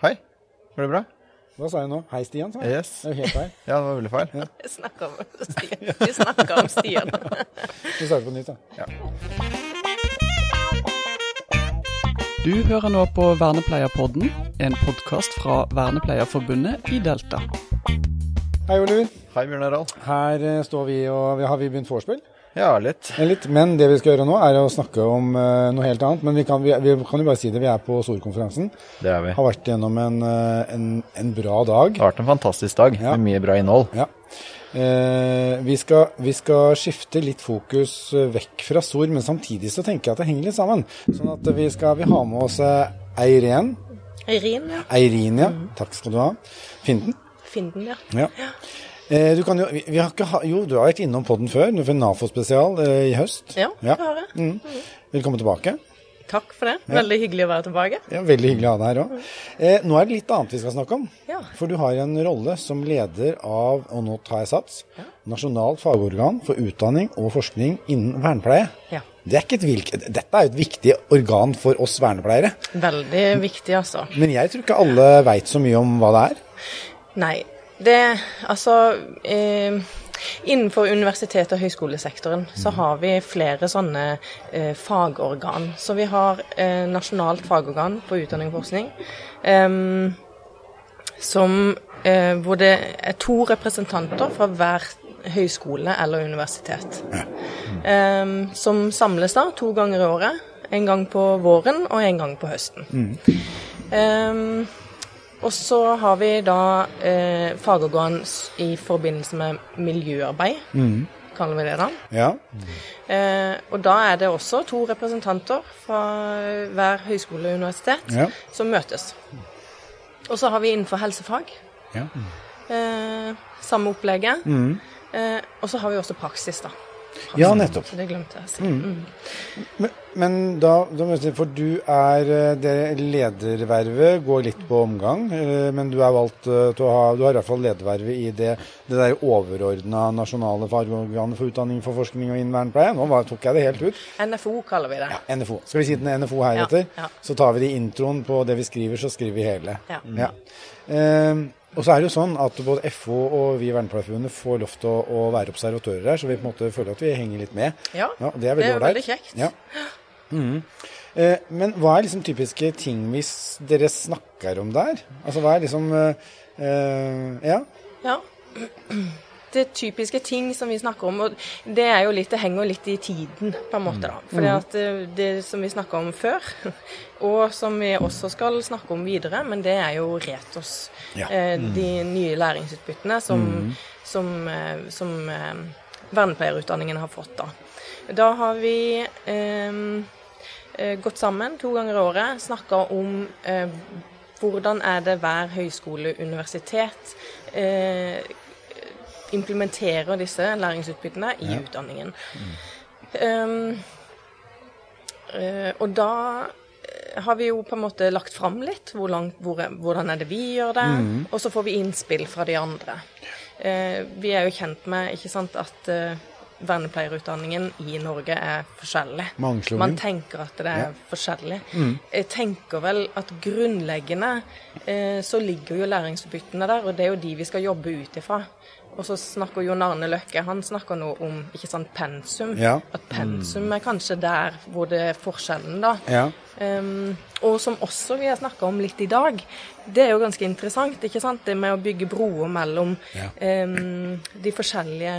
Hei. Går det bra? Hva sa jeg nå? Hei, Stian, sa jeg. Yes. Det er jo helt feil. Ja, det var veldig feil. Vi snakker om Stian. Vi snakker om Stian. Vi starter på nytt, da. Du hører nå på Vernepleierpodden, en podkast fra Vernepleierforbundet i Delta. Hei, Oliver. Hei, Bjørn Harald. Her eh, står vi, og har vi begynt vorspiel? Ja, litt. Litt. Men det vi skal gjøre nå, er å snakke om uh, noe helt annet. Men vi kan, vi, vi kan jo bare si det. Vi er på storkonferansen. Det er vi. Har vært gjennom en, eh, en, en bra dag. Det har vært en fantastisk dag Ja. med mye bra innhold. Ja. Eh, vi, skal, vi skal skifte litt fokus vekk fra Sor, men samtidig så tenker jeg at det henger litt sammen. Sånn at vi skal vi har med oss eh, Eiren. Eirin, ja. Eirin, ja. Takk skal du ha. Finden. Finden, ja. Ja. Eh, du kan jo, vi, har ikke jo, du har vært innom podden før, for NAFO-spesial eh, i høst. Ja, Ja. det har jeg. Mm. Velkommen tilbake. Takk for det. Veldig hyggelig å være tilbake. Ja, Veldig hyggelig å ha deg her òg. Eh, nå er det litt annet vi skal snakke om. Ja. For du har en rolle som leder av, og nå tar jeg sats, Nasjonalt fagorgan for utdanning og forskning innen vernepleie. Ja. Det er ikke et hvilk, dette er jo et viktig organ for oss vernepleiere. Veldig viktig, altså. Men jeg tror ikke alle veit så mye om hva det er. Nei, det Altså eh, Innenfor universitet- og høyskolesektoren så har vi flere sånne eh, fagorgan. Så vi har eh, nasjonalt fagorgan på utdanning og forskning. em, som, eh, hvor det er to representanter fra hver høyskole eller universitet. Em, som samles da to ganger i året. En gang på våren og en gang på høsten. Em, og så har vi da eh, fagorgan i forbindelse med miljøarbeid, kaller vi det da. Ja. Eh, og da er det også to representanter fra hver høyskole og universitet Ja. som møtes. Og så har vi innenfor helsefag ja. eh, samme opplegget. Eh, og så har vi også praksis, da. Ja, nettopp. Så det glemte jeg å si. Mm. Men, men da, For du er eh, det Ledervervet går litt på omgang, eh, men du er valgt eh, til å ha Du har i hvert fall ledervervet i det, det der overordna nasjonale fagorganet for utdanning, for forskning og innvernpleie. Nå var, tok jeg det helt ut. NFO kaller vi det. Ja, NFO. Skal vi si den NFO heretter? Ja, ja. Så tar vi det i introen på det vi skriver, så skriver vi hele. Ja. Ja. Eh, og så er det jo sånn at både FO og vi i Vernepleierforbundet får lov til å, å være observatører her, så vi på en måte føler at vi henger litt med. Ja, det er det veldig er veldig kjekt. Ja. Mhm. Eh, men hva er liksom typiske ting hvis dere snakker om der? Altså hva er liksom eh, eh, Ja. Ja. Det er typiske ting som vi snakker om, og det litt, det henger litt i tiden, på en måte. da. For at eh, det som vi snakka om før, og som vi også skal snakke om videre, men det er jo Retos. Ja. Eh, De nye læringsutbyttene som, som, eh, som eh, vernepleierutdanningen har fått. Da Da har vi eh, gått sammen to ganger i året, snakka om eh, hvordan er det hver høyskole, universitet eh, implementerer disse læringsutbyttene i utdanningen. Um, uh, og da eh, har vi jo på en måte lagt fram litt hvor langt, hvor, hvordan er det vi gjør det, og så får vi innspill fra de andre. Uh, vi er jo kjent med ikke sant, at uh, vernepleierutdanningen i Norge er forskjellig. Man tenker at det er forskjellig. Jeg tenker vel at grunnleggende eh, så ligger jo læringsutbyttene der, og det er jo de vi skal jobbe ut ifra. Og så snakker Jon Arne Løkke han snakker nå om ikke sant, pensum. Ja. At pensum er kanskje der hvor det er forskjellen, da. Ja. Um, og som også vi har snakka om litt i dag, det er jo ganske interessant. ikke sant? Det med å bygge broer mellom Ja. um, de forskjellige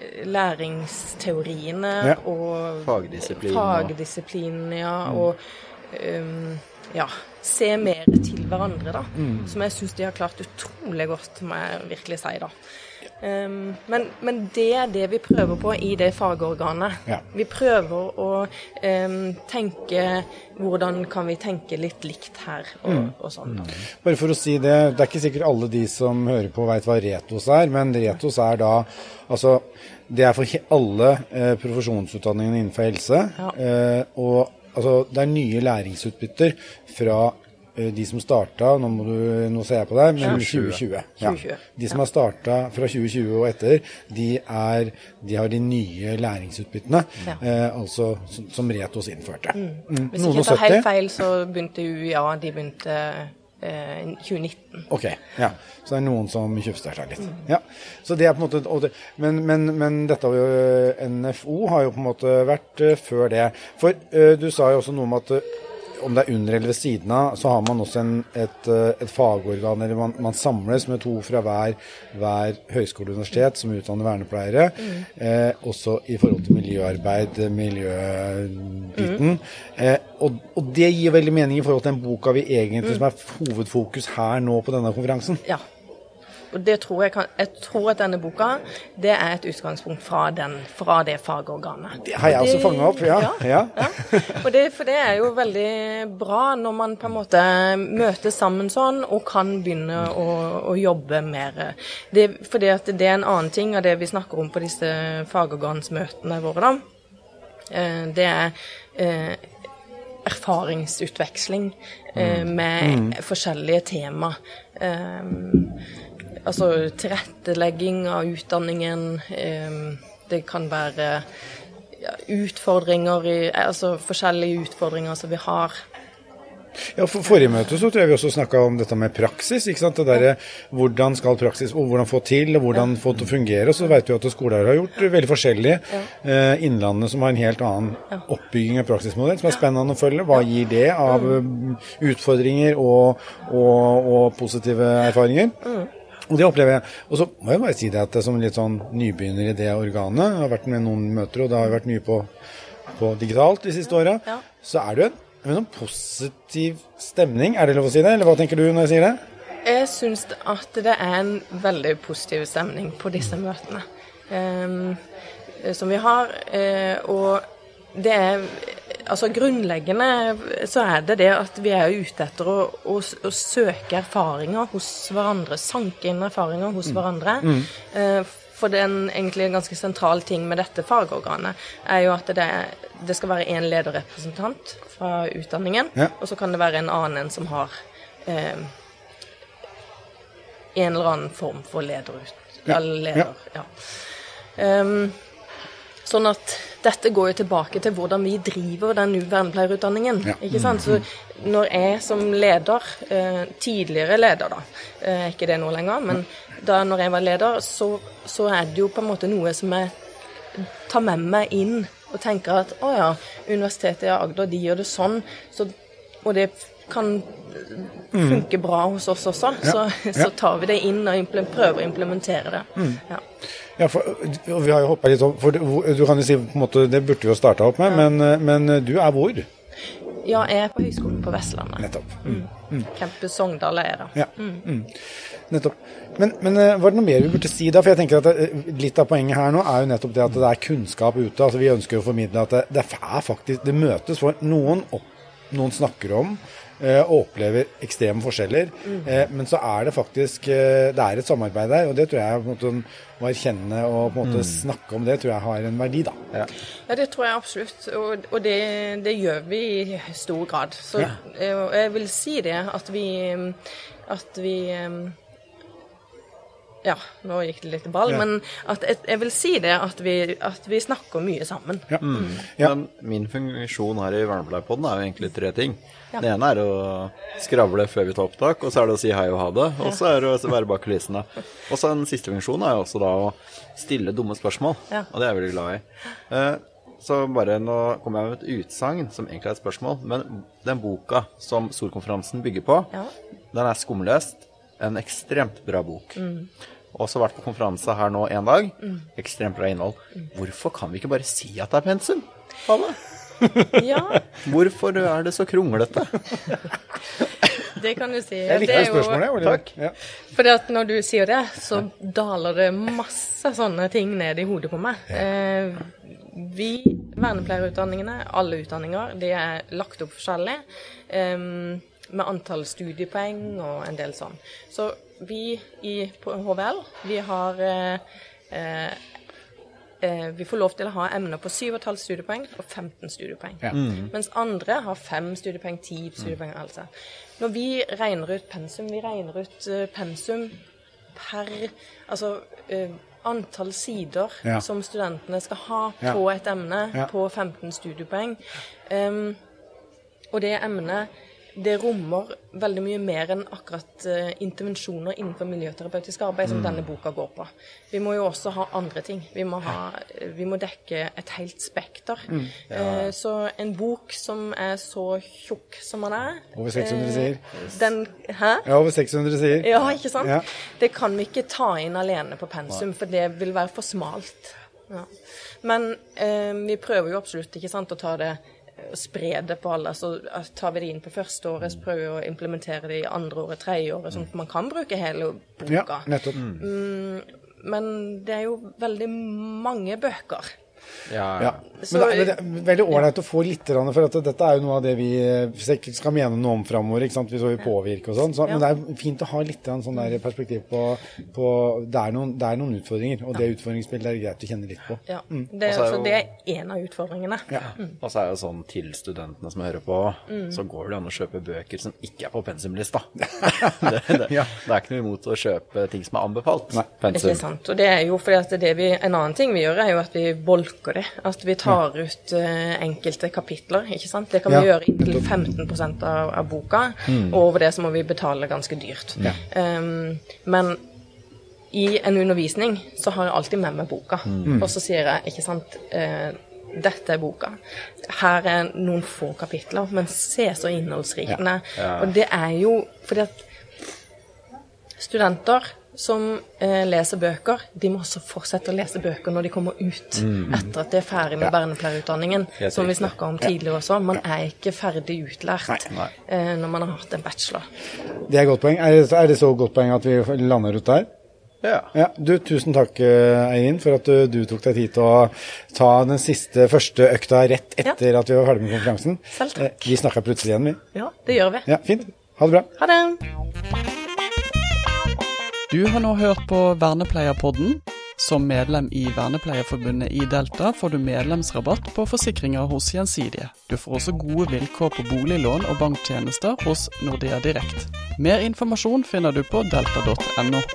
eh, læringsteoriene Ja. og Fagdisiplin og- ja, og um, ja, se mer til hverandre, da. Som jeg syns de har klart utrolig godt, må jeg virkelig si, da. Um, men, men det er det vi prøver på i det fagorganet. Ja. Vi prøver å um, tenke Hvordan kan vi tenke litt likt her, og, og sånn. da. Bare for å si det, det er ikke sikkert alle de som hører på veit hva Retos er, men Retos er da altså Det er for alle eh, profesjonsutdanningene innenfor helse. Ja. Eh, og altså, det er nye læringsutbytter fra eh, de som starta Nå, må du, nå ser jeg på deg, men 2020. Ja. De som har starta fra 2020 og etter, de, er, de har de nye læringsutbyttene, Ja. eh, altså som, som Retos innførte. Mm. Hvis Noen ikke jeg tar helt feil, så begynte UiA de begynte 2019. Ok, ja. Så det er noen som tjuvstarter litt. Ja. Så det er på en måte, men, men, men dette NFO har jo på en måte vært eh, før det. For eh, du sa jo også noe om at eh, om det er under eller ved siden av, så har man også en, et, eh, et fagorgan, eller man, man samles med to fra hver, hver høyskole og universitet som utdanner vernepleiere. Eh, også i forhold til miljøarbeid, miljøbiten. Eh, og, og det gir veldig mening i forhold til den boka vi egentlig som er hovedfokus her nå på denne konferansen. Ja. Og det tror jeg, kan, jeg tror at denne boka det er et utgangspunkt fra, den, fra det fagorganet. Det har jeg også fanga opp, ja. ja. Og det, for det er jo veldig bra når man på en måte møtes sammen sånn og kan begynne å, å jobbe mer. Det, fordi at det er en annen ting av det vi snakker om på disse fagorgansmøtene våre, da. Eh, Det er eh, erfaringsutveksling eh, med forskjellige tema. Eh, altså tilrettelegging av utdanningen. Det kan være ja, utfordringer i Altså forskjellige utfordringer som vi har. Ja, for Forrige møte så tror jeg vi også snakka om dette med praksis. ikke sant? Det der, Hvordan skal praksis, og hvordan få til, og hvordan få til å fungere. Så vet vi at skoler har gjort veldig forskjellig. Eh, Innlandet som har en helt annen oppbygging av praksismodell, som er spennende å følge. Hva gir det av eh, utfordringer og, og, og positive erfaringer? Og det opplever jeg. Og så må jeg bare si det at jeg som litt sånn nybegynner i det organet, jeg har vært med noen møter, og det har vært mye på, på digitalt de siste åra, Ja. så er det jo en, en positiv stemning. Er det lov å si det, eller hva tenker du når jeg sier det? Jeg syns at det er en veldig positiv stemning på disse møtene um, som vi har. eh, og det er Altså grunnleggende så er det det at vi er ute etter å, å, å søke erfaringer hos hverandre. Sanke inn erfaringer hos hverandre. Eh, for det er en, egentlig en ganske sentral ting med dette fagorganet, er jo at det, det skal være én lederrepresentant fra utdanningen, Ja. og så kan det være en annen en som har eh, en eller annen form for lederut... Ja, Eller leder, ja. Ehm, sånn at dette går jo tilbake til hvordan vi driver den vernepleierutdanningen. Ja. Ikke sant? Så når jeg som leder, eh, tidligere leder da, eh, ikke det nå lenger, men da når jeg var leder, så, så er det jo på en måte noe som jeg tar med meg inn og tenker at å ja, Universitetet i Agder de gjør det sånn, så, og det kan funke bra hos oss også, så, så tar vi det inn og prøver å implementere det. Ja. Ja, for, vi har jo hoppa litt opp, for du, kan jo si på en måte, Det burde vi jo starta opp med, men, men du er hvor? ja, jeg er på Høgskolen på Vestlandet. Nettopp. Campus Sogndal er da. Ja. Mm. Nettopp. Men, men eh, var det noe mer vi burde si da? For jeg tenker at det, Litt av poenget her nå er jo nettopp det at det er kunnskap ute. altså Vi ønsker å formidle at det, det er faktisk, det møtes for noen opp, noen snakker om eh, og opplever ekstreme forskjeller. Mm. men så er det faktisk eh, det er et samarbeid der, og det tror jeg på en måte, å erkjenne og på en måte snakke om det, tror jeg har en verdi. da. Ja, det tror jeg absolutt, og, og det, det gjør vi i stor grad. Så Ja. eh, jeg vil si det at vi at vi eh, Ja, nå gikk det litt til ball, Ja. men at jeg, jeg vil si det at vi, at vi snakker mye sammen. Ja. Ja. Men min funksjon her i Vernepleierpodden er jo egentlig tre ting. Ja. Det ene er å skravle før vi tar opptak, og så er det å si hei og ha det. Og så er det å være bak kulissene. Og så den siste funksjonen er jo også da å stille dumme spørsmål, Ja. og det er jeg veldig glad i. Eh, Så bare nå kommer jeg med et utsagn som egentlig er et spørsmål, men den boka som Solkonferansen bygger på, Ja. den er skumlest. En ekstremt bra bok. Mm. Også vært på konferanse her nå en dag. Ekstremt bra innhold. Hvorfor kan vi ikke bare si at det er pensum? Alle? ja, Hvorfor er det så kronglete? det kan du si. Jeg liker Det spørsmålet. jo- Takk. Ja. For at når du sier det, så daler det masse sånne ting ned i hodet på meg. Eh, vi, vernepleierutdanningene, alle utdanninger, de er lagt opp forskjellig. Eh, med antall studiepoeng og en del sånn. Så vi i på HVL, vi har eh, eh, eh, vi får lov til å ha emner på 7,5 studiepoeng og 15 studiepoeng. Ja. Mens andre har 5 studiepoeng, 10 studiepoeng. Altså. Når vi regner ut pensum, vi regner ut eh, pensum per altså eh, antall sider Ja. som studentene skal ha Ja. på et emne Ja. på 15 studiepoeng. Um, og det emnet det rommer veldig mye mer enn akkurat uh, intervensjoner innenfor miljøterapeutisk arbeid som denne boka går på. Vi må jo også ha andre ting. Vi må, ha, vi må dekke et helt spekter. Eh, så en bok som er så tjukk som den er Over 600 sider. Uh, Den, hæ? Ja, over 600 sider. Ja, ikke sant? Ja. Det kan vi ikke ta inn alene på pensum, for det vil være for smalt. Ja. Men eh, vi prøver jo absolutt ikke sant, å ta det spre det på alle. Så eh, tar vi det inn på første året, så prøver vi å implementere det i andre året, tredje året, sånn at man kan bruke hele boka. Ja, nettopp. nettopp. Men det er jo veldig mange bøker. Ja, Ja. Men det, er- men det er veldig ålreit å få litt, for at dette er jo noe av det vi sikkert skal mene noe om framover. ikke sant? Vi påvirker og sånn. Så, Men det er fint å ha litt sånn der perspektiv på, på det, er noen, det er noen utfordringer, og det utfordringsbildet er greit å kjenne litt på. Ja. Mm. Det, er så det er en av utfordringene. Ja. Og så er det sånn til studentene som hører på, så går det an å kjøpe bøker som ikke er på pensumlista. det, det, Ja. det er ikke noe imot å kjøpe ting som er anbefalt. Nei. Pensum. Ikke sant. Og det er jo fordi at det vi, En annen ting vi gjør, er jo at vi bolker det. At vi tar ut uh, enkelte kapitler. ikke sant? Det kan vi gjøre inntil 15 av, av boka. Og over det så må vi betale ganske dyrt. Ja. Um, men i en undervisning så har jeg alltid med meg boka. Og så sier jeg, ikke sant uh, dette er boka. Her er noen få kapitler, men se så innholdsrik den er. Ja. Og det er jo fordi at studenter som eh, leser bøker, de må også fortsette å lese bøker når de kommer ut. Etter at de er ferdig med vernepleierutdanningen, Helt som vi snakka om tidligere også. Man er ikke ferdig utlært Nei. eh, når man har hatt en bachelor. Det er godt poeng. Er det, er det så godt poeng at vi lander ut der? Ja. Ja, du, Tusen takk, eh, Eirin, for at du, du tok deg tid til å ta den siste, første økta rett etter at vi var ferdig med konferansen. Selv takk. Eh, Vi snakker plutselig igjen, vi. Ja, det gjør vi. Ja, Fint. Ha det bra. Ha det! Du har nå hørt på Vernepleierpodden. Som medlem i Vernepleierforbundet i Delta får du medlemsrabatt på forsikringer hos Gjensidige. Du får også gode vilkår på boliglån og banktjenester hos Nordea Direkt. Mer informasjon finner du på delta.no.